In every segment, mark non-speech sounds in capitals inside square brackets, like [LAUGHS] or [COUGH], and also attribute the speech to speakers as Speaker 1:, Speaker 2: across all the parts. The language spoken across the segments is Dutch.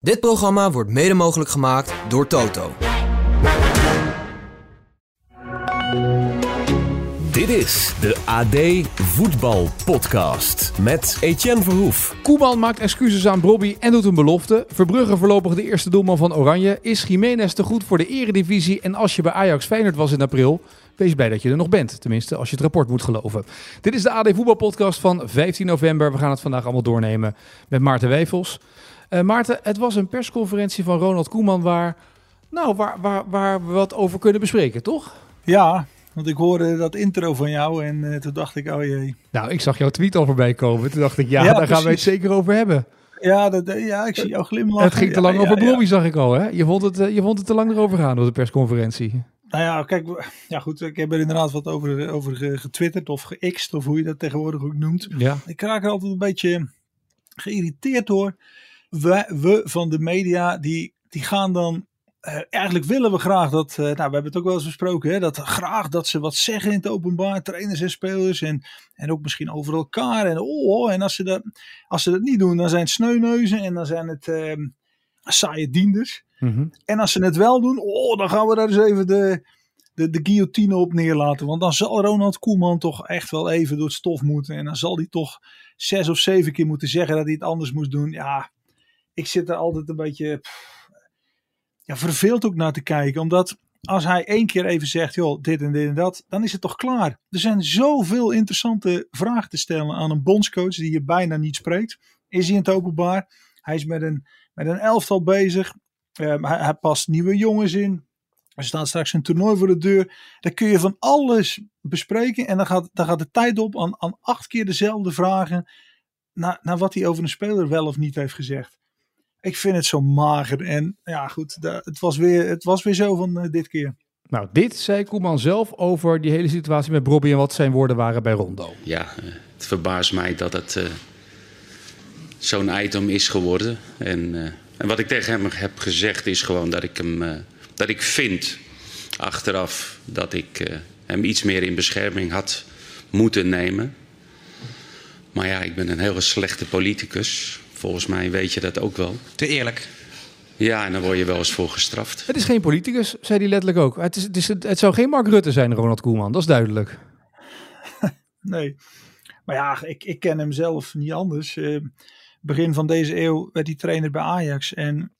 Speaker 1: Dit programma wordt mede mogelijk gemaakt door Toto.
Speaker 2: Dit is de AD Voetbal Podcast met Etienne Verhoef.
Speaker 3: Koeman maakt excuses aan Bobby en doet een belofte. Verbrugge voorlopig de eerste doelman van Oranje. Is Jiménez te goed voor de eredivisie? En als je bij Ajax Feyenoord was in april, wees blij dat je er nog bent. Tenminste, als je het rapport moet geloven. Dit is de AD Voetbal Podcast van 15 november. We gaan het vandaag allemaal doornemen met Maarten Wevels. Uh, Maarten, het was een persconferentie van Ronald Koeman waar, nou, waar, waar, waar we wat over kunnen bespreken, toch?
Speaker 4: Ja, want ik hoorde dat intro van jou en uh, toen dacht ik, oh jee.
Speaker 3: Nou, ik zag jouw tweet al voorbij komen. Toen dacht ik, ja, ja daar precies. gaan we het zeker over hebben.
Speaker 4: Ja, dat, ja ik zie jou glimlachen.
Speaker 3: Het ging te lang
Speaker 4: ja,
Speaker 3: over ja, Bobby, zag ik al. Hè? Je, vond het, uh, je vond het te lang erover gaan op de persconferentie.
Speaker 4: Nou ja, kijk, ja goed, ik heb er inderdaad wat over, over getwitterd of gext of hoe je dat tegenwoordig ook noemt.
Speaker 3: Ja.
Speaker 4: Ik raak er altijd een beetje geïrriteerd door. We, we van de media, die, die gaan dan uh, eigenlijk willen we graag dat, uh, nou we hebben het ook wel eens besproken, hè, dat graag dat ze wat zeggen in het openbaar, trainers en spelers en, en ook misschien over elkaar. En, oh, en als, ze dat, als ze dat niet doen, dan zijn het sneuneuzen en dan zijn het uh, saaie dienders.
Speaker 3: Mhm.
Speaker 4: Mm -hmm. En als ze het wel doen, oh, dan gaan we daar eens even de, de, de guillotine op neerlaten. Want dan zal Ronald Koeman toch echt wel even door het stof moeten. En dan zal hij toch zes of zeven keer moeten zeggen dat hij het anders moest doen. Ja, ik zit er altijd een beetje ja, verveeld ook naar te kijken. Omdat als hij één keer even zegt, joh, dit en dit en dat, dan is het toch klaar. Er zijn zoveel interessante vragen te stellen aan een bondscoach die je bijna niet spreekt. Is hij in het openbaar? Hij is met een, met een elftal bezig. Um, hij, hij past nieuwe jongens in. Er staat straks een toernooi voor de deur. Daar kun je van alles bespreken. En dan gaat, dan gaat de tijd op aan, aan acht keer dezelfde vragen. Naar, naar wat hij over een speler wel of niet heeft gezegd. Ik vind het zo mager. En ja, goed, het, was weer, het was weer zo van uh, dit keer.
Speaker 3: Nou, dit zei Koeman zelf over die hele situatie met Bobby en wat zijn woorden waren bij Rondo.
Speaker 5: Ja, het verbaast mij dat het uh, zo'n item is geworden. En, uh, en, wat ik tegen hem heb gezegd is gewoon dat ik hem, dat ik vind achteraf dat ik hem iets meer in bescherming had moeten nemen. Maar ja, ik ben een hele slechte politicus. Volgens mij weet je dat ook wel.
Speaker 6: Te eerlijk.
Speaker 5: Ja, en dan word je wel eens voor gestraft.
Speaker 3: Het is geen politicus, zei hij letterlijk ook. Het, is, het, is, het zou geen Mark Rutte zijn, Ronald Koeman. Dat is duidelijk. [LAUGHS]
Speaker 4: nee. Maar ja, ik, ik ken hem zelf niet anders. Uh, begin van deze eeuw werd hij trainer bij Ajax. En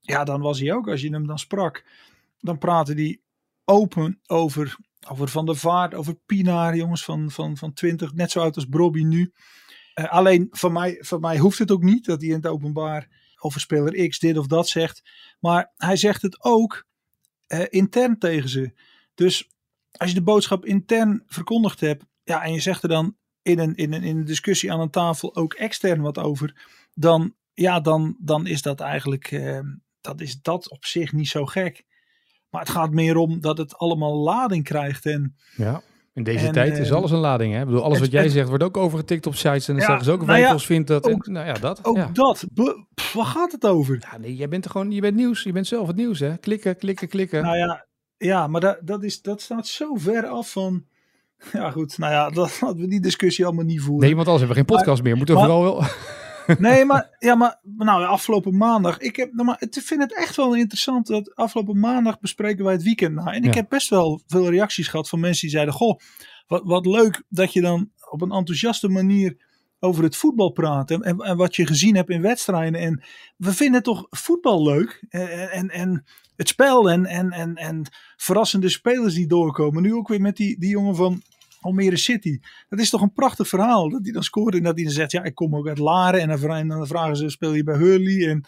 Speaker 4: ja, dan was hij ook, als je hem dan sprak, dan praatte hij open over, over Van der Vaart, over Pinaar, jongens van, van, van 20, net zo oud als Brobby nu. Uh, alleen van mij, van mij hoeft het ook niet dat hij in het openbaar over speler X dit of dat zegt. Maar hij zegt het ook uh, intern tegen ze. Dus als je de boodschap intern verkondigd hebt. Ja, en je zegt er dan in een, in een, in een discussie aan een tafel ook extern wat over. Dan, ja, dan, dan is dat eigenlijk. Uh, dat is dat op zich niet zo gek. Maar het gaat meer om dat het allemaal lading krijgt. En,
Speaker 3: ja. In deze en, tijd is alles een lading. Hè? Ik bedoel, alles wat jij het, zegt wordt ook overgetikt op sites. En dan ja, zeggen ze ook, nou ja, vindt dat.
Speaker 4: Ook,
Speaker 3: en, nou ja, dat.
Speaker 4: Ook
Speaker 3: ja.
Speaker 4: dat. Pff, waar gaat het over?
Speaker 3: Ja, nee, jij bent er gewoon, je bent nieuws. Je bent zelf het nieuws, hè? Klikken, klikken, klikken.
Speaker 4: Nou ja, ja maar dat, dat, is, dat staat zo ver af van... Ja goed, nou ja, [LAUGHS] dat hadden we die discussie allemaal niet voeren.
Speaker 3: Nee, want anders hebben we geen podcast maar, meer. Moeten we vooral wel... [LAUGHS]
Speaker 4: nee, maar, ja, maar nou, afgelopen maandag. Ik, heb, nou, maar, ik vind het echt wel interessant dat afgelopen maandag bespreken wij het weekend na. En ik ja. heb best wel veel reacties gehad van mensen die zeiden: Goh, wat, wat leuk dat je dan op een enthousiaste manier over het voetbal praat. En, en, en wat je gezien hebt in wedstrijden. En we vinden toch voetbal leuk. En, en, en het spel en, en, en, en verrassende spelers die doorkomen. Nu ook weer met die, die jongen van Almere City. Dat is toch een prachtig verhaal. Dat hij dan scoort en dat hij dan zegt: Ja, ik kom ook uit Laren. En dan, en dan vragen ze: Speel je bij Hurley? En,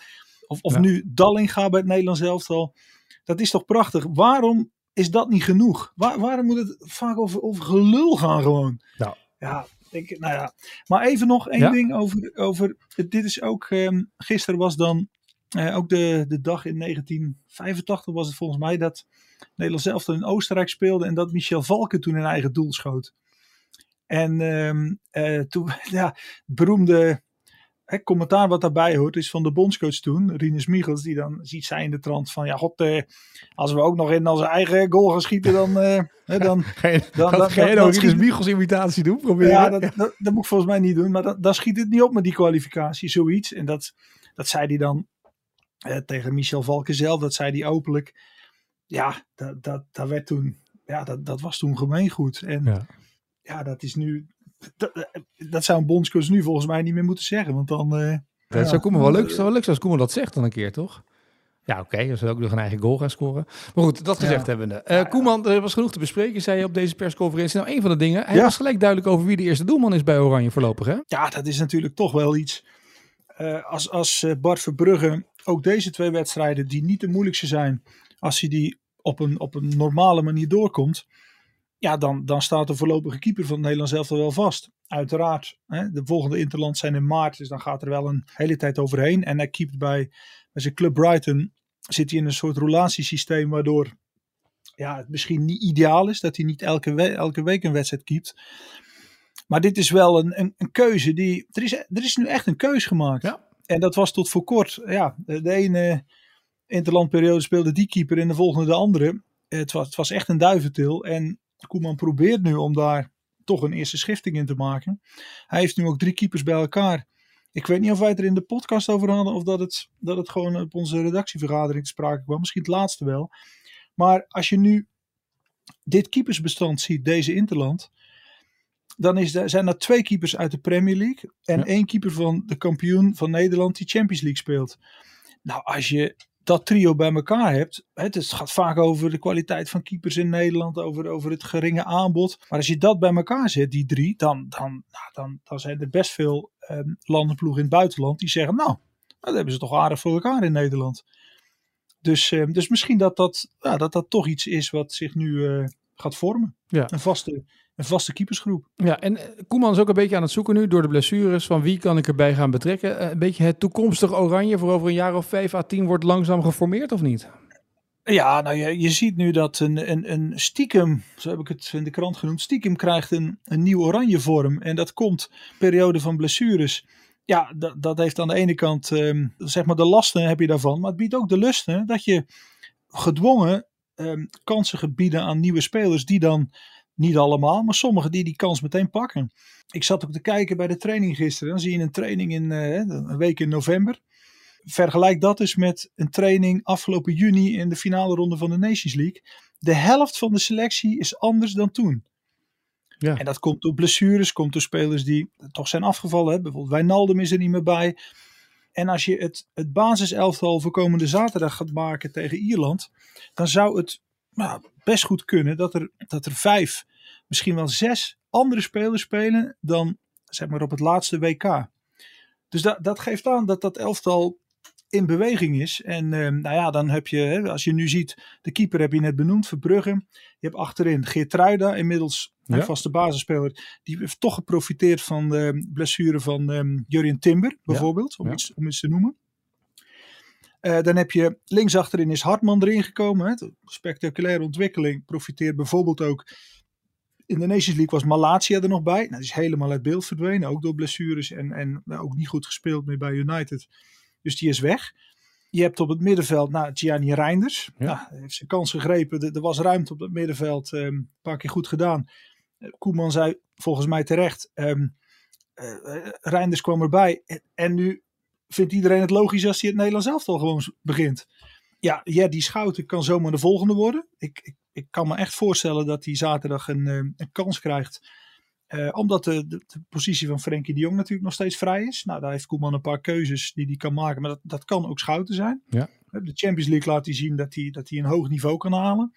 Speaker 4: of of ja. nu Dallinga bij het Nederlands elftal. Dat is toch prachtig. Waarom is dat niet genoeg? Waar, waarom moet het vaak over, over gelul gaan gewoon?
Speaker 3: Nou.
Speaker 4: Ja, ik, nou ja. Maar even nog één ja? ding over, over. Dit is ook. Um, gisteren was dan. Uh, ook de, de dag in 1985 was het volgens mij. Dat Nederland zelf in Oostenrijk speelde. En dat Michel Valken toen een eigen doel schoot. En um, uh, toen. [LAUGHS] Ja, beroemde. Commentaar wat daarbij hoort is van de bondscoach toen, Rinus Michels, die dan ziet zij in de trant van, ja god, eh, als we ook nog in onze eigen goal gaan schieten, dan... Eh, [LAUGHS] dan,
Speaker 3: je dan, dan, dan Rinus Michels imitatie doen? Proberen?
Speaker 4: Ja, dat, dat, dat, moet ik volgens mij niet doen, maar dan schiet het niet op met die kwalificatie, zoiets. En dat, dat zei hij dan eh, tegen Michel Valken zelf, dat zei hij openlijk. Ja, dat, dat, dat werd toen, ja, dat, dat was toen gemeengoed. En ja,
Speaker 3: Ja.
Speaker 4: dat is nu, dat, dat zou een bondscoach nu volgens mij niet meer moeten zeggen. Want dan... eh,
Speaker 3: Dat
Speaker 4: ja,
Speaker 3: zou Koeman wel leuk, zou wel leuk zijn als Koeman dat zegt dan een keer, toch? Ja, oké. Okay, zou ook nog een eigen goal gaan scoren. Maar goed, dat gezegd
Speaker 4: Ja.
Speaker 3: hebbende. Eh Koeman, er was genoeg te bespreken, zei je op deze persconferentie. Nou, een van de dingen, hij
Speaker 4: Ja.
Speaker 3: was gelijk duidelijk over wie de eerste doelman is bij Oranje voorlopig, hè?
Speaker 4: Ja, dat is natuurlijk toch wel iets. Eh, als als eh, Bart Verbrugge ook deze twee wedstrijden, die niet de moeilijkste zijn, als hij die op een, op een normale manier doorkomt, ja, dan, dan staat de voorlopige keeper van het Nederlands elftal wel vast. Uiteraard, hè, de volgende Interland zijn in maart, dus dan gaat er wel een hele tijd overheen. En hij keept bij, bij zijn club Brighton, zit hij in een soort relatiesysteem waardoor ja, het misschien niet ideaal is dat hij niet elke, elke week een wedstrijd keept. Maar dit is wel een, een, een keuze die. Er is, er is nu echt een keuze gemaakt.
Speaker 3: Ja.
Speaker 4: En dat was tot voor kort. Ja, de, ene interlandperiode speelde die keeper en de volgende de andere. Het was, het was echt een duiventil. En Koeman probeert nu om daar toch een eerste schifting in te maken. Hij heeft nu ook drie keepers bij elkaar. Ik weet niet of wij het er in de podcast over hadden of dat het, dat het gewoon op onze redactievergadering te sprake kwam. Misschien het laatste wel. Maar als je nu dit keepersbestand ziet, deze Interland, dan is er, zijn er twee keepers uit de Premier League en
Speaker 3: Ja.
Speaker 4: één keeper van de kampioen van Nederland die Champions League speelt. Nou, als je dat trio bij elkaar hebt, het, het gaat vaak over de kwaliteit van keepers in Nederland, over, over het geringe aanbod. Maar als je dat bij elkaar zet, die drie, dan, dan, nou, dan, dan zijn er best veel ehm, landenploegen in het buitenland die zeggen, nou, dat hebben ze toch aardig voor elkaar in Nederland. Dus, ehm, dus misschien dat dat, ja, dat dat toch iets is wat zich nu eh, gaat vormen.
Speaker 3: Ja.
Speaker 4: Een, vaste, een vaste keepersgroep.
Speaker 3: Ja, en eh, Koeman is ook een beetje aan het zoeken nu door de blessures van wie kan ik erbij gaan betrekken. Eh, Een beetje het toekomstig Oranje voor over een jaar of vijf à tien wordt langzaam geformeerd of niet?
Speaker 4: Ja, nou je, je ziet nu dat een, een, een stiekem, zo heb ik het in de krant genoemd, stiekem krijgt een, een nieuw oranje vorm. En dat komt periode van blessures. Ja, dat, dat heeft aan de ene kant, ehm, zeg maar de lasten heb je daarvan. Maar het biedt ook de lusten dat je gedwongen ehm, kansen gaat bieden aan nieuwe spelers die dan, niet allemaal, maar sommigen die die kans meteen pakken. Ik zat ook te kijken bij de training gisteren. Dan zie je een training in eh, een week in november vergelijk dat eens met een training afgelopen juni in de finale ronde van de Nations League. De helft van de selectie is anders dan toen.
Speaker 3: Ja.
Speaker 4: En dat komt door blessures, komt door spelers die toch zijn afgevallen. Hè. Bijvoorbeeld Wijnaldum is er niet meer bij. En als je het, het basiselftal voor komende zaterdag gaat maken tegen Ierland, dan zou het nou, best goed kunnen dat er, dat er vijf, misschien wel zes andere spelers spelen dan zeg maar op het laatste WK. Dus dat, dat geeft aan dat dat elftal in beweging is. En eh, nou ja, dan heb je, hè, als je nu ziet, de keeper heb je net benoemd, Verbrugge. Je hebt achterin Geertruida, inmiddels een
Speaker 3: Ja.
Speaker 4: vaste basisspeler. Die heeft toch geprofiteerd van de blessure van um, Jurien Timber, bijvoorbeeld, om,
Speaker 3: Ja.
Speaker 4: Iets, om iets te noemen. Eh, dan heb je links achterin is Hartman erin gekomen. Hè. Spectaculaire ontwikkeling profiteert bijvoorbeeld ook. In de Nations League was Malatia er nog bij. Nou, die is helemaal uit beeld verdwenen, ook door blessures en, en nou, ook niet goed gespeeld meer bij United. Dus die is weg. Je hebt op het middenveld nou, Gianni Reinders.
Speaker 3: Ja.
Speaker 4: Nou, heeft zijn kans gegrepen. Er, er was ruimte op het middenveld. ehm, een paar keer goed gedaan. Eh, Koeman zei volgens mij terecht. eh, Reinders kwam erbij. En, en nu vindt iedereen het logisch als hij het Nederlands elftal gewoon begint. Ja, ja, die Schouten kan zomaar de volgende worden. Ik, ik, ik kan me echt voorstellen dat hij zaterdag een, eh, een kans krijgt. Eh, omdat de, de, de positie van Frenkie de Jong natuurlijk nog steeds vrij is. Nou, daar heeft Koeman een paar keuzes die hij kan maken. Maar dat, dat kan ook Schouten zijn.
Speaker 3: Ja.
Speaker 4: De Champions League laat hij zien dat hij, dat hij een hoog niveau kan halen.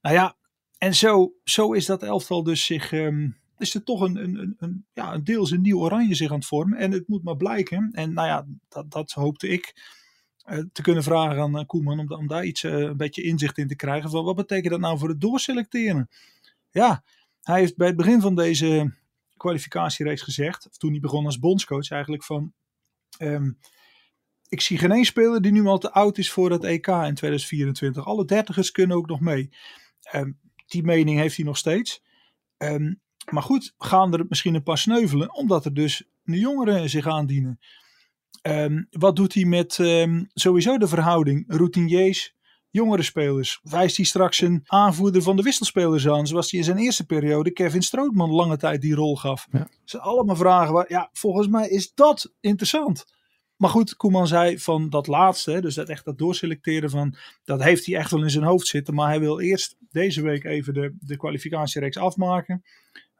Speaker 4: Nou ja, en zo, zo is dat elftal dus zich... ehm, is er toch een, een, een, ja, een deels een nieuw oranje zich aan het vormen. En het moet maar blijken. En nou ja, dat, dat hoopte ik eh, te kunnen vragen aan eh, Koeman. Om, om daar iets, eh, een beetje inzicht in te krijgen. Van wat betekent dat nou voor het doorselecteren? Ja, hij heeft bij het begin van deze kwalificatiereeks gezegd. Of toen hij begon als bondscoach eigenlijk van... ehm, ik zie geen één speler die nu al te oud is voor het EK in 2024. Alle dertigers kunnen ook nog mee. Ehm, die mening heeft hij nog steeds. Ehm, maar goed, gaan er misschien een paar sneuvelen, omdat er dus nu jongeren zich aandienen. Ehm, wat doet hij met ehm, sowieso de verhouding routiniers, jongere spelers? Wijst hij straks een aanvoerder van de wisselspelers aan, zoals hij in zijn eerste periode Kevin Strootman lange tijd die rol gaf?
Speaker 3: Ja.
Speaker 4: Dat zijn allemaal vragen waar, ja, volgens mij is dat interessant. maar goed, Koeman zei van dat laatste, dus dat echt dat doorselecteren van, dat heeft hij echt wel in zijn hoofd zitten. Maar hij wil eerst deze week even de, de kwalificatiereeks afmaken.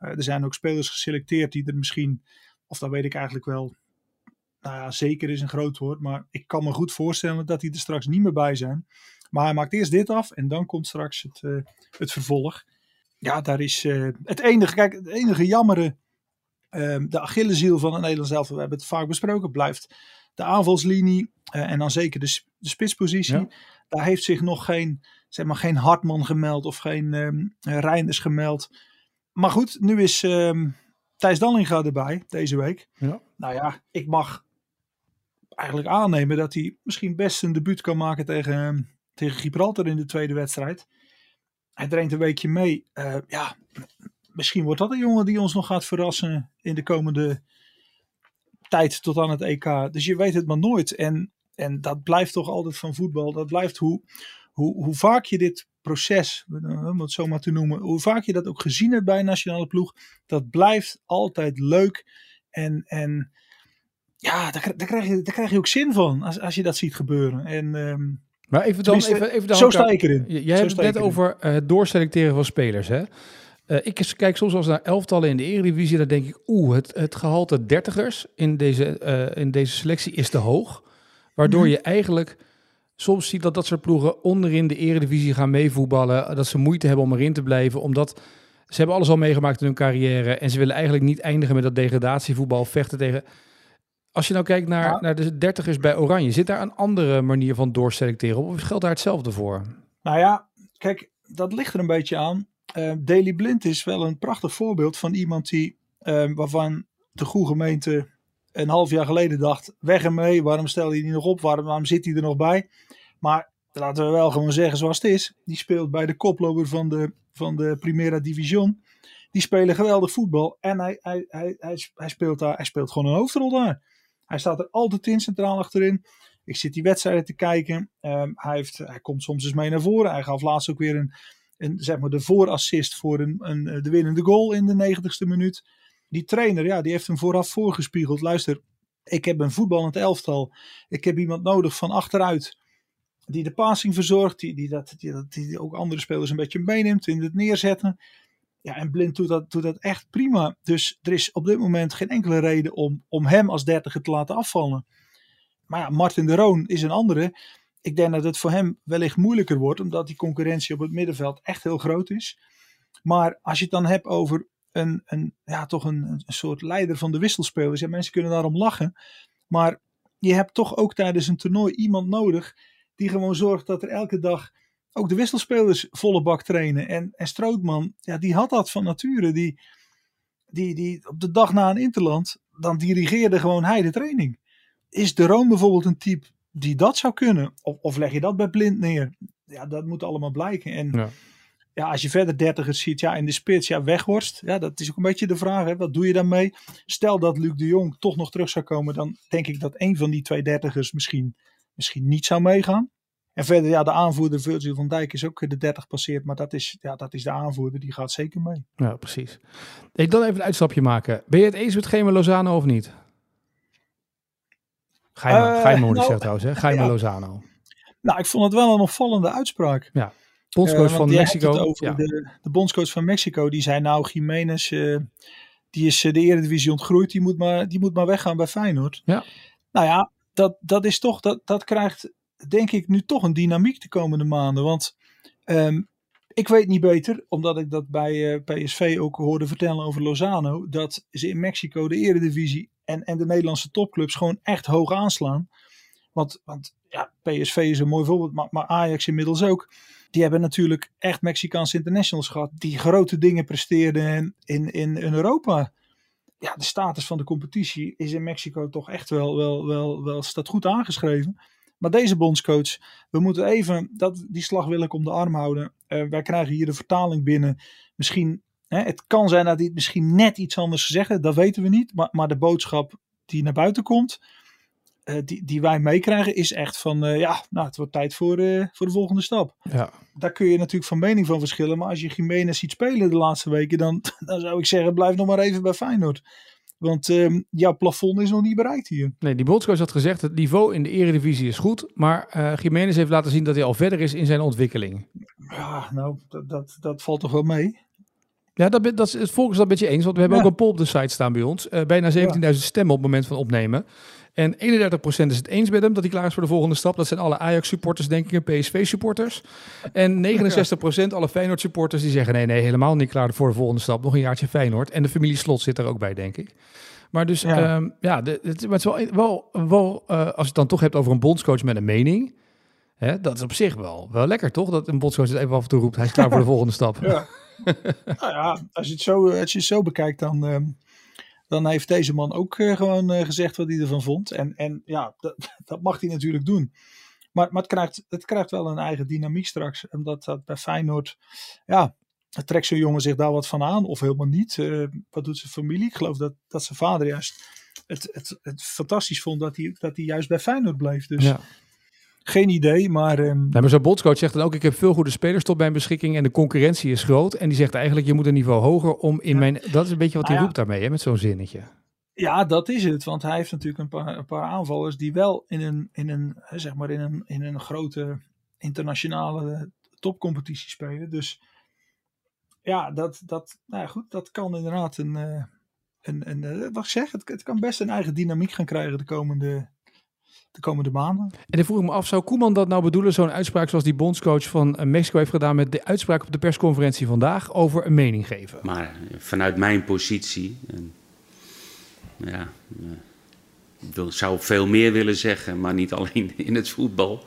Speaker 4: Uh, er zijn ook spelers geselecteerd die er misschien, of dat weet ik eigenlijk wel, nou ja, zeker is een groot woord. Maar ik kan me goed voorstellen dat die er straks niet meer bij zijn. Maar hij maakt eerst dit af en dan komt straks het, uh, het vervolg. Ja, daar is uh, het enige, kijk, het enige jammere, de Achilleshiel van het Nederlands elftal, we hebben het vaak besproken, blijft de aanvalslinie uh, en dan zeker de, de spitspositie. Ja. Daar heeft zich nog geen, zeg maar, geen Hartman gemeld of geen um, Reinders gemeld. Maar goed, nu is um, Thijs Dallinga erbij deze week.
Speaker 3: Ja.
Speaker 4: Nou ja, ik mag eigenlijk aannemen dat hij misschien best een debuut kan maken tegen, um, tegen Gibraltar in de tweede wedstrijd. Hij dringt een weekje mee. Uh, ja, misschien wordt dat een jongen die ons nog gaat verrassen in de komende tijd tot aan het EK. Dus je weet het maar nooit. En, en dat blijft toch altijd van voetbal. Dat blijft hoe, hoe, hoe vaak je dit proces, om het zo maar te noemen, hoe vaak je dat ook gezien hebt bij een nationale ploeg, dat blijft altijd leuk. En, en ja, daar, daar, krijg je, daar krijg je ook zin van als, als je dat ziet gebeuren. En, um,
Speaker 3: maar even dan, even, even dan
Speaker 4: zo sta ik erin.
Speaker 3: Jij hebt het net over uh, het doorselecteren van spelers, hè? Uh, ik kijk soms als naar elftallen in de Eredivisie, dan denk ik, oeh, het, het gehalte dertigers in deze, uh, in deze selectie is te hoog. Waardoor mm. je eigenlijk soms ziet dat dat soort ploegen onderin de Eredivisie gaan meevoetballen. Dat ze moeite hebben om erin te blijven, omdat ze hebben alles al meegemaakt in hun carrière. En ze willen eigenlijk niet eindigen met dat degradatievoetbal, vechten tegen... Als je nou kijkt naar, ja. naar de dertigers bij Oranje, zit daar een andere manier van doorselecteren op? Of geldt daar hetzelfde voor?
Speaker 4: Nou ja, kijk, dat ligt er een beetje aan. Uh, Daily Blind is wel een prachtig voorbeeld van iemand die, uh, waarvan de goede gemeente een half jaar geleden dacht: weg ermee, waarom stel je die nog op, waarom, zit hij er nog bij? Maar laten we wel gewoon zeggen zoals het is: die speelt bij de koploper van de, van de Primera Division. Die spelen geweldig voetbal en hij, hij, hij, hij, speelt daar, hij speelt gewoon een hoofdrol daar. Hij staat er altijd in, centraal achterin. Ik zit die wedstrijden te kijken. Um, hij, heeft, hij komt soms eens mee naar voren. Hij gaf laatst ook weer een, een, zeg maar de voorassist voor een, een, de winnende goal in de negentigste minuut. Die trainer, ja, die heeft hem vooraf voorgespiegeld. Luister, ik heb een voetballend elftal. Ik heb iemand nodig van achteruit. Die de passing verzorgt. Die, die, dat, die, die ook andere spelers een beetje meeneemt in het neerzetten. Ja, en Blind doet dat, doet dat echt prima. Dus er is op dit moment geen enkele reden om, om hem als dertiger te laten afvallen. Maar ja, Martin de Roon is een andere ik denk dat het voor hem wellicht moeilijker wordt, omdat die concurrentie op het middenveld echt heel groot is. Maar als je het dan hebt over een, ja, toch een, een soort leider van de wisselspelers, ja, mensen kunnen daarom lachen. Maar je hebt toch ook tijdens een toernooi iemand nodig die gewoon zorgt dat er elke dag ook de wisselspelers volle bak trainen. En, en Strootman, ja, die had dat van nature. Die, die, die op de dag na een interland, dan dirigeerde gewoon hij de training. Is de Roon bijvoorbeeld een type die dat zou kunnen? Of, of leg je dat bij blind neer? Ja, dat moet allemaal blijken. En ja, ja als je verder dertigers ziet, ja, in de spits, ja, Weghorst. Ja, dat is ook een beetje de vraag, hè, wat doe je daarmee? Stel dat Luc de Jong toch nog terug zou komen, dan denk ik dat een van die twee dertigers misschien, misschien niet zou meegaan. En verder, ja, de aanvoerder Virgil van Dijk is ook de 30 passeerd. Maar dat is, ja, dat is de aanvoerder, die gaat zeker mee.
Speaker 3: Ja, precies. Ik dan even een uitstapje maken. Ben je het eens met Gema Lozano of niet? Geime, uh, Geime nou, trouwens, hè? Geime ja. Lozano.
Speaker 4: Nou, ik vond het wel een opvallende uitspraak.
Speaker 3: Ja. Bondscoach uh, van Mexico.
Speaker 4: Ja. De, de, bondscoach van Mexico, die zei nou, Jiménez, uh, die is de Eredivisie ontgroeid, die moet, maar, die moet maar weggaan bij Feyenoord.
Speaker 3: Ja.
Speaker 4: Nou ja, dat, dat is toch, dat, dat krijgt denk ik nu toch een dynamiek de komende maanden. Want um, ik weet niet beter, omdat ik dat bij uh, PSV ook hoorde vertellen over Lozano, dat ze in Mexico de Eredivisie en, en de Nederlandse topclubs gewoon echt hoog aanslaan. Want, want ja, PSV is een mooi voorbeeld, maar, maar Ajax inmiddels ook. Die hebben natuurlijk echt Mexicaanse internationals gehad, die grote dingen presteerden in, in, in Europa. Ja, de status van de competitie is in Mexico toch echt wel, wel, wel, wel staat goed aangeschreven. Maar deze bondscoach, we moeten even, dat, die slag wil ik om de arm houden. Uh, wij krijgen hier de vertaling binnen. Misschien, hè, het kan zijn dat hij misschien net iets anders gezegd dat weten we niet. Maar, maar de boodschap die naar buiten komt, die, die wij meekrijgen, is echt van, uh, ja, nou, het wordt tijd voor, voor de volgende stap.
Speaker 3: Ja.
Speaker 4: Daar kun je natuurlijk van mening van verschillen. Maar als je Jiménez ziet spelen de laatste weken, dan, [LAUGHS] dan zou ik zeggen, blijf nog maar even bij Feyenoord. Want um, jouw plafond is nog niet bereikt hier.
Speaker 3: Nee, die bondscoach had gezegd, het niveau in de eredivisie is goed. Maar uh, Jiménez heeft laten zien dat hij al verder is in zijn ontwikkeling.
Speaker 4: Ja, nou, dat, dat, dat valt toch wel mee.
Speaker 3: Ja, dat, dat is, het volk is dat met je eens. Want we hebben ja. ook een poll op de site staan bij ons. Uh, bijna 17.000 ja. stemmen op het moment van opnemen. En 31% is het eens met hem dat hij klaar is voor de volgende stap. Dat zijn alle Ajax-supporters, denk ik, en PSV-supporters. En [LAUGHS] 69% alle Feyenoord-supporters die zeggen nee, nee, helemaal niet klaar voor de volgende stap. Nog een jaartje Feyenoord. En de familie Slot zit er ook bij, denk ik. Maar dus, ja, um, ja de, het, het, is wel, wel, wel uh, als je het dan toch hebt over een bondscoach met een mening. Hè, dat is op zich wel, wel lekker, toch? Dat een bondscoach het even af en toe roept, hij is klaar voor de [LAUGHS] volgende stap.
Speaker 4: Ja. nou ja, als je het zo, als je het zo bekijkt, dan... Um dan heeft deze man ook uh, gewoon uh, gezegd wat hij ervan vond. En, en ja, [LAUGHS] dat, dat mag hij natuurlijk doen. Maar, maar het, krijgt, het krijgt wel een eigen dynamiek straks. Omdat dat bij Feyenoord, ja, trekt zo'n jongen zich daar wat van aan of helemaal niet. Uh, wat doet zijn familie? Ik geloof dat, dat zijn vader juist het, het, het fantastisch vond dat hij, dat hij juist bij Feyenoord bleef. Dus ja. Geen idee, maar... Um...
Speaker 3: Nee, maar zo'n bondscoach zegt dan ook, ik heb veel goede spelers tot mijn beschikking en de concurrentie is groot. En die zegt eigenlijk, je moet een niveau hoger om in ja. mijn... Dat is een beetje wat hij
Speaker 4: Nou
Speaker 3: roept daarmee, hè, met zo'n zinnetje.
Speaker 4: Ja, dat is het. Want hij heeft natuurlijk een paar, een paar aanvallers die wel in een, in een, zeg maar in een, in een grote internationale topcompetitie spelen. Dus ja, dat, dat, nou ja, goed, dat kan inderdaad een, eh, een, een eh, wat ik zeg, het, het kan best een eigen dynamiek gaan krijgen de komende, de komende maanden.
Speaker 3: En dan vroeg ik me af, zou Koeman dat nou bedoelen, zo'n uitspraak zoals die bondscoach van eh, Mexico heeft gedaan met de uitspraak op de persconferentie vandaag over een mening geven?
Speaker 5: Maar vanuit mijn positie, en, ja, eh, ik zou veel meer willen zeggen, maar niet [LAUGHS] alleen in het voetbal.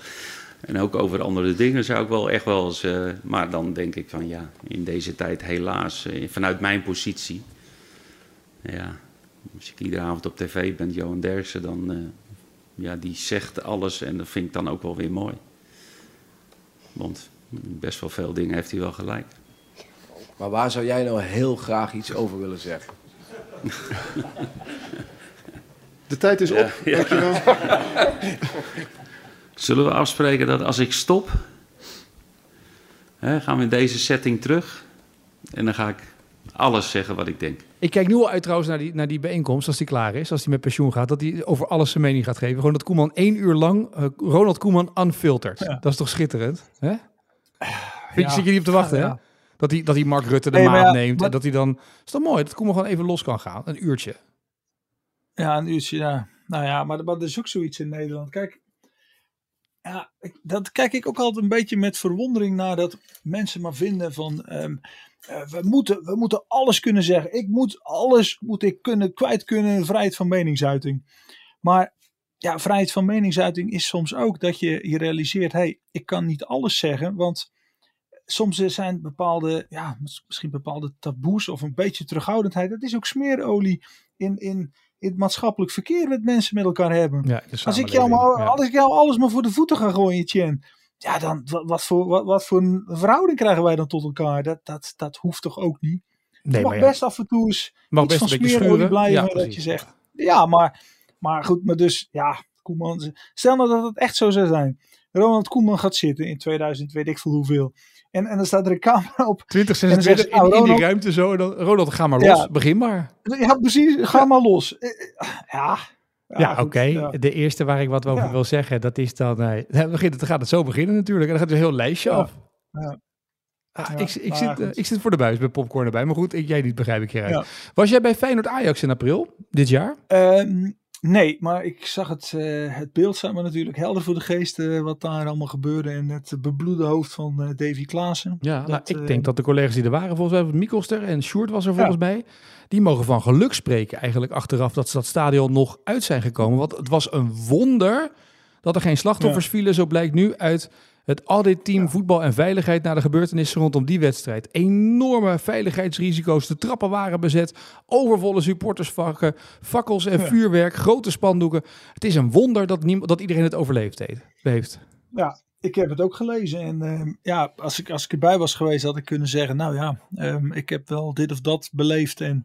Speaker 5: En ook over andere dingen zou ik wel echt wel eens. eh, maar dan denk ik van ja, in deze tijd helaas, eh, vanuit mijn positie. Ja, als ik iedere avond op tv ben, Johan Derksen, dan. eh, ja, die zegt alles en dat vind ik dan ook wel weer mooi. Want best wel veel dingen heeft hij wel gelijk.
Speaker 6: Maar waar zou jij nou heel graag iets over willen zeggen? [LAUGHS]
Speaker 7: De tijd is op.
Speaker 5: Ja.
Speaker 7: Dankjewel. [LAUGHS]
Speaker 5: Zullen we afspreken dat als ik stop, hè, gaan we in deze setting terug en dan ga ik alles zeggen wat ik denk.
Speaker 3: Ik kijk nu al uit trouwens naar die, naar die bijeenkomst, als die klaar is, als hij met pensioen gaat, dat hij over alles zijn mening gaat geven. Gewoon dat Koeman één uur lang, eh, Ronald Koeman unfiltered.
Speaker 4: Ja.
Speaker 3: Dat is toch schitterend? Hè? Vind je, zit je niet op te wachten,
Speaker 4: Ja,
Speaker 3: hè? Dat hij, dat hij Mark Rutte de
Speaker 4: Nee,
Speaker 3: maat
Speaker 4: ja,
Speaker 3: neemt
Speaker 4: maar-
Speaker 3: en dat hij dan... Is toch mooi dat Koeman gewoon even los kan gaan, een uurtje.
Speaker 4: Ja, een uurtje, ja. Nou ja, maar, maar er is ook zoiets in Nederland. Kijk, ja, ik- dat kijk ik ook altijd een beetje met verwondering naar dat mensen maar vinden van... ehm, eh, we, moeten, we moeten alles kunnen zeggen. Ik moet alles moet ik kunnen, kwijt kunnen, vrijheid van meningsuiting. Maar ja, vrijheid van meningsuiting is soms ook dat je je realiseert... hé, hey, ik kan niet alles zeggen, want soms zijn bepaalde, ja, mis- misschien bepaalde taboes of een beetje terughoudendheid. Dat is ook smeerolie in, in, in het maatschappelijk verkeer dat mensen met elkaar hebben.
Speaker 3: Ja,
Speaker 4: Als ik, jou maar,
Speaker 3: ja.
Speaker 4: als ik jou alles maar voor de voeten ga gooien, Tjen. Ja, dan wat, voor, wat, wat voor een verhouding krijgen wij dan tot elkaar? Dat, dat, dat hoeft toch ook niet?
Speaker 3: Nee,
Speaker 4: je mag
Speaker 3: ja,
Speaker 4: best af en toe eens
Speaker 3: mag
Speaker 4: iets
Speaker 3: best
Speaker 4: van
Speaker 3: een
Speaker 4: smeerolie
Speaker 3: schuren.
Speaker 4: blijven
Speaker 3: Ja,
Speaker 4: dat je zegt. Ja, maar, maar goed, maar dus, ja, Koeman. Stel nou dat het echt zo zou zijn. Ronald Koeman gaat zitten in 2000, weet ik veel hoeveel. En, en dan staat er een camera op.
Speaker 3: 2026
Speaker 4: En dan zeggen
Speaker 3: in, die ruimte zo. En dan, Ronald, ga maar los.
Speaker 4: Ja.
Speaker 3: Begin maar.
Speaker 4: Ja, precies, ga maar los. Eh, eh, Ja,
Speaker 3: Ja, oké. De eerste waar ik wat over wil zeggen, dat is dan... eh, [LAUGHS] dan het- gaat het zo beginnen natuurlijk. En dan gaat er een heel lijstje af.
Speaker 4: Ja.
Speaker 3: Ah,
Speaker 4: Ja,
Speaker 3: ik, ik, zit, eh, ik zit voor de buis met popcorn erbij. Maar goed, ik, jij niet, begrijp ik hieruit.
Speaker 4: Ja.
Speaker 3: Was jij bij Feyenoord Ajax in april dit jaar?
Speaker 4: Ehm, nee, maar ik zag het, eh, het beeld staat me natuurlijk helder voor de geest eh, wat daar allemaal gebeurde en het bebloede hoofd van eh, Davy Klaassen.
Speaker 3: Ja,
Speaker 4: Dat,
Speaker 3: nou, ik denk dat de collega's die er waren, volgens mij Mikkelster en Sjoerd was er volgens mij, die mogen van geluk spreken eigenlijk achteraf dat ze dat stadion nog uit zijn gekomen. Want het was een wonder dat er geen slachtoffers vielen. Zo blijkt nu uit het auditteam voetbal en veiligheid na de gebeurtenissen rondom die wedstrijd. Enorme veiligheidsrisico's, de trappen waren bezet, overvolle supportersvakken, fakkels en vuurwerk, grote spandoeken. Het is een wonder dat, niemand, dat iedereen het overleefd heeft. heeft.
Speaker 4: Ja, ik heb het ook gelezen. En ehm, ja, als ik, als ik erbij was geweest, had ik kunnen zeggen: Nou ja, ehm, ik heb wel dit of dat beleefd. En,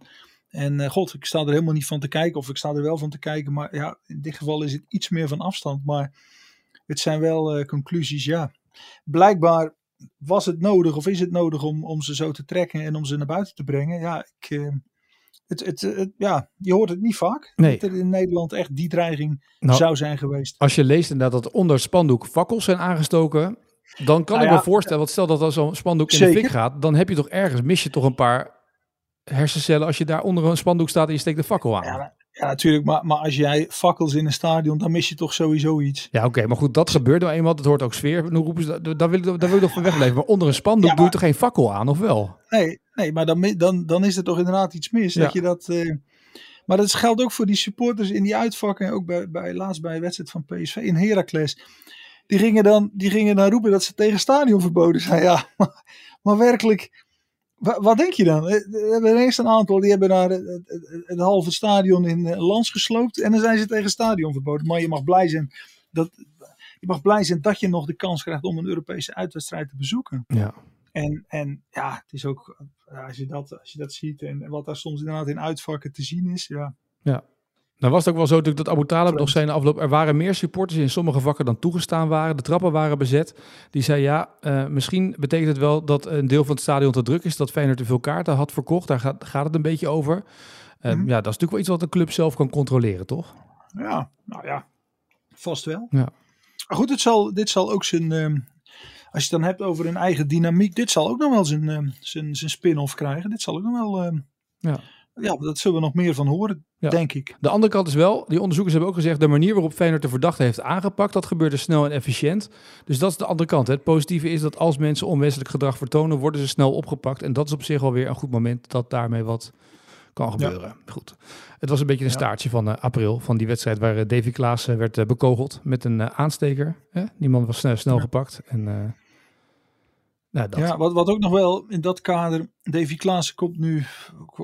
Speaker 4: en eh, god, ik sta er helemaal niet van te kijken. Of ik sta er wel van te kijken. Maar ja, in dit geval is het iets meer van afstand. Maar het zijn wel eh, conclusies. Ja, blijkbaar was het nodig of is het nodig om, om ze zo te trekken en om ze naar buiten te brengen. Ja, ik, ehm, het, het, het- ja, je hoort het niet vaak.
Speaker 3: Nee.
Speaker 4: Dat er in Nederland echt die dreiging
Speaker 3: Nou,
Speaker 4: zou zijn geweest.
Speaker 3: Als je leest inderdaad dat onder spandoek fakkels zijn aangestoken, dan kan
Speaker 4: Nou
Speaker 3: ik
Speaker 4: ja,
Speaker 3: me voorstellen, want stel dat als zo'n spandoek in de fik gaat, dan heb je toch ergens, mis je toch een paar hersencellen als je daar onder een spandoek staat en je steekt de fakkel aan.
Speaker 4: Ja,
Speaker 3: Ja,
Speaker 4: ja, natuurlijk. Maar, maar als jij fakkels in een stadion, dan mis je toch sowieso iets.
Speaker 3: oké, maar goed, dat gebeurt nou eenmaal, dat hoort ook sfeer. Nu roepen ze, dat- daar wil, ik, daar wil ik toch van wegblijven. Maar onder een spandoek
Speaker 4: Ja,
Speaker 3: doe je toch geen fakkel aan, of wel?
Speaker 4: Nee, nee maar dan, dan, dan is er toch inderdaad iets mis.
Speaker 3: Ja.
Speaker 4: Dat je dat, eh, maar dat geldt ook voor die supporters in die uitvakken. Ook bij, bij, laatst bij een wedstrijd van PSV in Heracles. Die gingen, dan, die gingen dan roepen dat ze tegen stadionverboden zijn. Ja, [LAUGHS] maar, maar werkelijk, wat denk je dan? Eh, We hebben er eerst een aantal, die hebben daar het, het, het- het halve stadion in eh, Lans gesloopt. En dan zijn ze tegen stadionverboden. Maar je mag blij zijn dat, je mag blij zijn dat je nog de kans krijgt om een Europese uitwedstrijd te bezoeken.
Speaker 3: Ja.
Speaker 4: En, en ja, het is ook, ja, als, je dat, als je dat ziet en wat daar soms inderdaad in uitvakken te zien is, ja.
Speaker 3: Nou was het ook wel zo natuurlijk dat Abu Talib nog de afloop, er waren meer supporters in sommige vakken dan toegestaan waren. De trappen waren bezet. Die zei ja, eh, misschien betekent het wel dat een deel van het stadion te druk is, dat Feyenoord te veel kaarten had verkocht. Daar gaat, gaat het een beetje over. Eh,
Speaker 4: Mhm.
Speaker 3: Ja, dat is natuurlijk wel iets wat de club zelf kan controleren, toch?
Speaker 4: Ja, nou ja, vast wel.
Speaker 3: Ja.
Speaker 4: Maar goed, het zal, dit zal ook zijn, ehm, als je het dan hebt over een eigen dynamiek, dit zal ook nog wel zijn, ehm, zijn, zijn spin-off krijgen. Dit zal ook nog wel, ehm,
Speaker 3: Ja.
Speaker 4: Ja, dat zullen we nog meer van horen,
Speaker 3: Ja.
Speaker 4: denk ik.
Speaker 3: De andere kant is wel, die onderzoekers hebben ook gezegd, de manier waarop Feyenoord de verdachte heeft aangepakt, dat gebeurde snel en efficiënt. Dus dat is de andere kant. hè. Het positieve is dat als mensen onwenselijk gedrag vertonen, worden ze snel opgepakt. En dat is op zich alweer een goed moment dat daarmee wat kan gebeuren. Goed. Het was een beetje een
Speaker 4: Ja.
Speaker 3: staartje van eh, april, van die wedstrijd waar eh, Davy Klaas eh, werd eh, bekogeld met een aansteker. Hè? Die man was snel, snel
Speaker 4: Ja.
Speaker 3: gepakt. En, eh, nou, dat.
Speaker 4: Ja, wat, wat ook nog wel in dat kader, Davy Klaassen komt nu,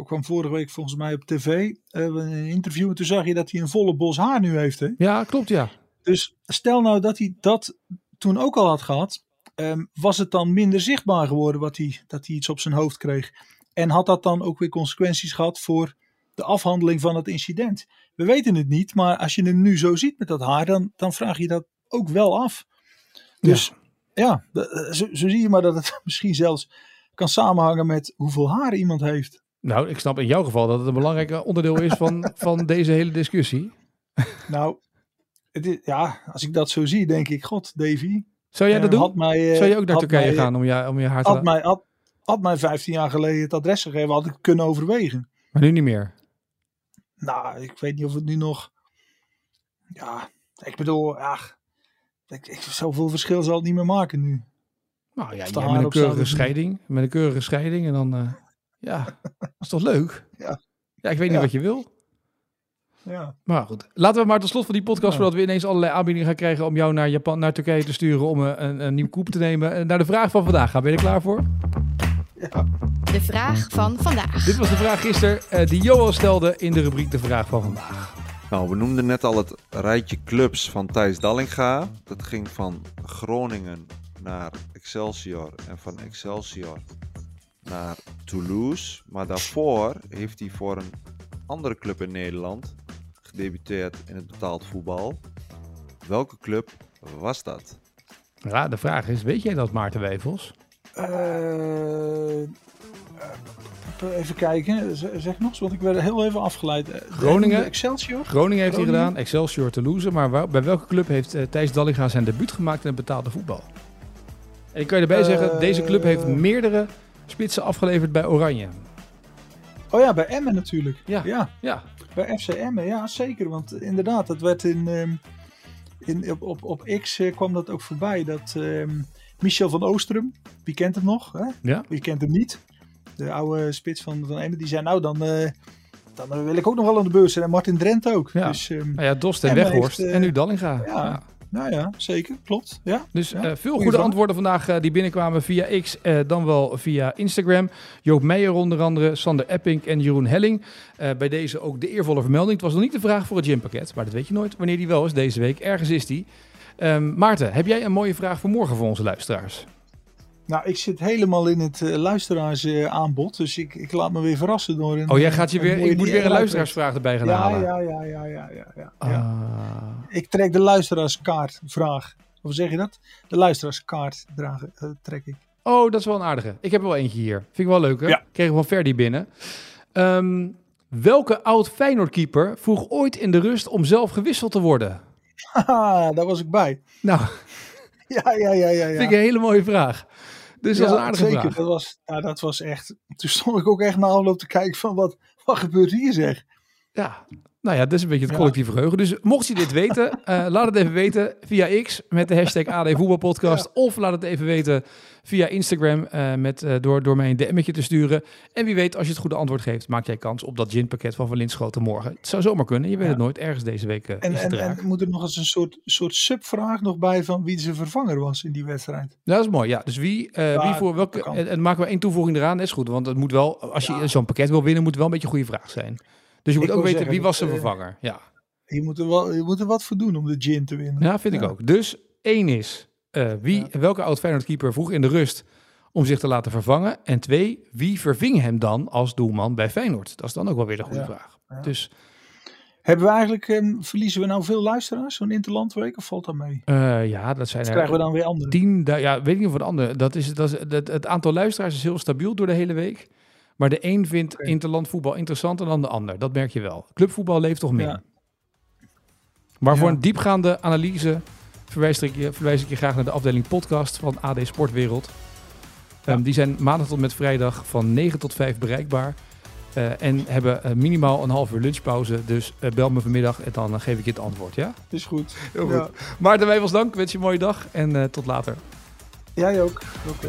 Speaker 4: kwam vorige week volgens mij op tv, eh, een interview en toen zag je dat hij een volle bos haar nu heeft. Hè?
Speaker 3: ja, klopt ja.
Speaker 4: Dus stel nou dat hij dat toen ook al had gehad, ehm, was het dan minder zichtbaar geworden wat hij, dat hij iets op zijn hoofd kreeg. En had dat dan ook weer consequenties gehad voor de afhandeling van het incident? We weten het niet, maar als je hem nu zo ziet met dat haar, dan, dan vraag je dat ook wel af. Dus ja, de- eh, zo, zo zie je maar dat het [LAUGHS] misschien zelfs kan samenhangen met hoeveel haar iemand heeft.
Speaker 3: Nou, ik snap in jouw geval dat het een belangrijk onderdeel is van, [LAUGHS] van deze hele discussie.
Speaker 4: Nou, het is, ja, als ik dat zo zie, denk ik, god, Davy.
Speaker 3: Zou jij dat
Speaker 4: eh,
Speaker 3: doen?
Speaker 4: Mij, eh,
Speaker 3: Zou je ook naar Turkije
Speaker 4: mij,
Speaker 3: gaan om je, om je haar te
Speaker 4: had mij, had, had mij 15 jaar geleden het adres gegeven, had ik het kunnen overwegen.
Speaker 3: Maar nu niet meer.
Speaker 4: Nou, ik weet niet of het nu nog. Ja, ik bedoel, ja, ik, ik, zoveel verschil zal het niet meer maken nu.
Speaker 3: Nou ja, ja
Speaker 4: de
Speaker 3: met een keurige scheiding. Met een keurige scheiding en dan... eh, ja, dat [LAUGHS] is toch leuk?
Speaker 4: Ja.
Speaker 3: Ja, ik weet niet
Speaker 4: Ja.
Speaker 3: wat je wil.
Speaker 4: Ja,
Speaker 3: Maar goed, laten we maar tot slot van die podcast,
Speaker 4: Ja.
Speaker 3: voordat we ineens allerlei aanbiedingen gaan krijgen om jou naar Japan, naar Turkije te sturen om een, een, een nieuw koep te nemen. Eh, Naar de vraag van vandaag gaan. Ben je er klaar voor?
Speaker 8: De vraag van vandaag.
Speaker 3: Dit was de vraag gisteren eh, die Johan stelde in de rubriek De Vraag van Vandaag.
Speaker 9: Nou, we noemden net al het rijtje clubs van Thijs Dallinga. Dat ging van Groningen naar Excelsior en van Excelsior naar Toulouse. Maar daarvoor heeft hij voor een andere club in Nederland gedebuteerd in het betaald voetbal. Welke club was dat?
Speaker 3: Ja, de vraag is, weet jij dat Maarten Wevels?
Speaker 4: Eh, eh, even kijken, zeg nog eens, want ik werd heel even afgeleid. Eh,
Speaker 3: Groningen?
Speaker 4: Excelsior?
Speaker 3: Groningen heeft hij
Speaker 4: Groningen?
Speaker 3: gedaan, Excelsior Toulouse. Maar waar- bij welke club heeft eh, Thijs Dallinga zijn debuut gemaakt in het betaalde voetbal? En ik kan je erbij
Speaker 4: Eh,
Speaker 3: zeggen, deze club heeft meerdere spitsen afgeleverd bij Oranje.
Speaker 4: Oh ja, bij Emmen natuurlijk.
Speaker 3: Ja.
Speaker 4: ja.
Speaker 3: Ja,
Speaker 4: Bij FC Emmen, ja zeker. Want inderdaad, dat werd in, ehm, in, op, op, op X kwam dat ook voorbij. Dat ehm, Michel van Oostrum, wie kent hem nog? Hè?
Speaker 3: ja.
Speaker 4: Wie kent hem niet? De oude spits van, van Emmen, die zei nou dan, eh, dan eh, wil ik ook nog wel aan de beurs zijn. En Martin Drent ook.
Speaker 3: Ja.
Speaker 4: Dus ehm,
Speaker 3: Nou ja, Dost en Weghorst
Speaker 4: heeft, eh,
Speaker 3: en nu Dallinga.
Speaker 4: ja.
Speaker 3: Ja.
Speaker 4: nou ja, zeker, klopt. Ja.
Speaker 3: Dus
Speaker 4: Ja,
Speaker 3: veel goede
Speaker 4: vraag.
Speaker 3: antwoorden vandaag die binnenkwamen via X, dan wel via Instagram. Joop Meijer onder andere, Sander Epping en Jeroen Helling. Bij deze ook de eervolle vermelding. Het was nog niet de vraag voor het gympakket, maar dat weet je nooit wanneer die wel is deze week. Ergens is die. Ehm, Maarten, heb jij een mooie vraag voor morgen voor onze luisteraars?
Speaker 4: Nou, ik zit helemaal in het uh, luisteraarsaanbod. dus ik, ik laat me weer verrassen door een
Speaker 3: Oh, jij gaat je weer, ik moet weer een luisteraarsvraag erbij gaan
Speaker 4: Ja,
Speaker 3: halen.
Speaker 4: ja, ja, ja, ja, ja, ja, ja.
Speaker 3: Ah.
Speaker 4: Ik trek de luisteraarskaart, vraag. Of zeg je dat? De luisteraarskaart dragen, eh, trek ik.
Speaker 3: Oh, dat is wel een aardige. Ik heb er wel eentje hier. Vind ik wel leuk, hè?
Speaker 4: Ja.
Speaker 3: Kregen we van Ferdi binnen. Ehm, Welke oud Feyenoord-keeper vroeg ooit in de rust om zelf gewisseld te worden? [LAUGHS]
Speaker 4: Haha, daar was ik bij.
Speaker 3: Nou, [LAUGHS]
Speaker 4: Ja, ja, ja, ja. ja.
Speaker 3: vind ik een hele mooie vraag. Dus dat is
Speaker 4: Ja,
Speaker 3: een aardige
Speaker 4: zeker.
Speaker 3: vraag.
Speaker 4: Dat was, ja, dat was echt. Toen stond ik ook echt na afloop te kijken van wat, wat gebeurt hier zeg.
Speaker 3: Ja, nou ja, dat is een beetje het
Speaker 4: Ja.
Speaker 3: collectieve geheugen. Dus mocht je dit weten, [LAUGHS] eh, laat het even weten via X met de hashtag AD Voetbalpodcast. Of laat het even weten via Instagram eh, met, eh, door, door mij een DM'tje te sturen. En wie weet, als je het goede antwoord geeft, maak jij kans op dat ginpakket van Van Linschoten morgen. Het zou zomaar kunnen, je weet
Speaker 4: Ja.
Speaker 3: het nooit. Ergens deze week
Speaker 4: En,
Speaker 3: is het
Speaker 4: en, en moet er nog eens een soort, soort subvraag nog bij van wie zijn vervanger was in die wedstrijd.
Speaker 3: Ja, dat is mooi. Ja, dus wie,
Speaker 4: Ja,
Speaker 3: wie voor welke. En, en maken we één toevoeging eraan, dat is goed. Want het moet wel, als je zo'n pakket wil winnen, moet het wel een beetje een goede vraag zijn. Dus je moet
Speaker 4: Ik
Speaker 3: ook weten
Speaker 4: zeggen,
Speaker 3: wie was zijn
Speaker 4: eh,
Speaker 3: vervanger. Ja.
Speaker 4: Je moet, er wel, je moet er wat voor doen om de gin te winnen.
Speaker 3: Ja, vind ik ook. Dus één is, eh, wie, welke oud Feyenoord keeper vroeg in de rust om zich te laten vervangen? En twee, wie verving hem dan als doelman bij Feyenoord? Dat is dan ook wel weer de goede
Speaker 4: Ja.
Speaker 3: vraag. Dus
Speaker 4: Hebben we eigenlijk, ehm, verliezen we nou veel luisteraars, zo'n interlandweek, of valt dat mee?
Speaker 3: eh, ja, dat zijn er
Speaker 4: krijgen we dan weer andere?
Speaker 3: tien, ja, weet ik niet of het andere. Dat is, dat is, dat, het aantal luisteraars is heel stabiel door de hele week. Maar de een vindt
Speaker 4: Oké.
Speaker 3: interlandvoetbal interessanter dan de ander. Dat merk je wel. Clubvoetbal leeft toch meer.
Speaker 4: Ja.
Speaker 3: Maar voor
Speaker 4: Ja.
Speaker 3: een diepgaande analyse verwijs ik, je, verwijs ik je graag naar de afdeling podcast van AD Sportwereld. Ehm, die zijn maandag tot met vrijdag van 9 tot 5 bereikbaar. Eh, en hebben eh, minimaal een half uur lunchpauze. Dus eh, bel me vanmiddag en dan geef ik je het antwoord. Ja?
Speaker 4: Is goed.
Speaker 3: Heel
Speaker 4: Ja.
Speaker 3: goed. Maarten Wijfels dank. Wens je een mooie dag. En tot later.
Speaker 4: Jij ook. Oké.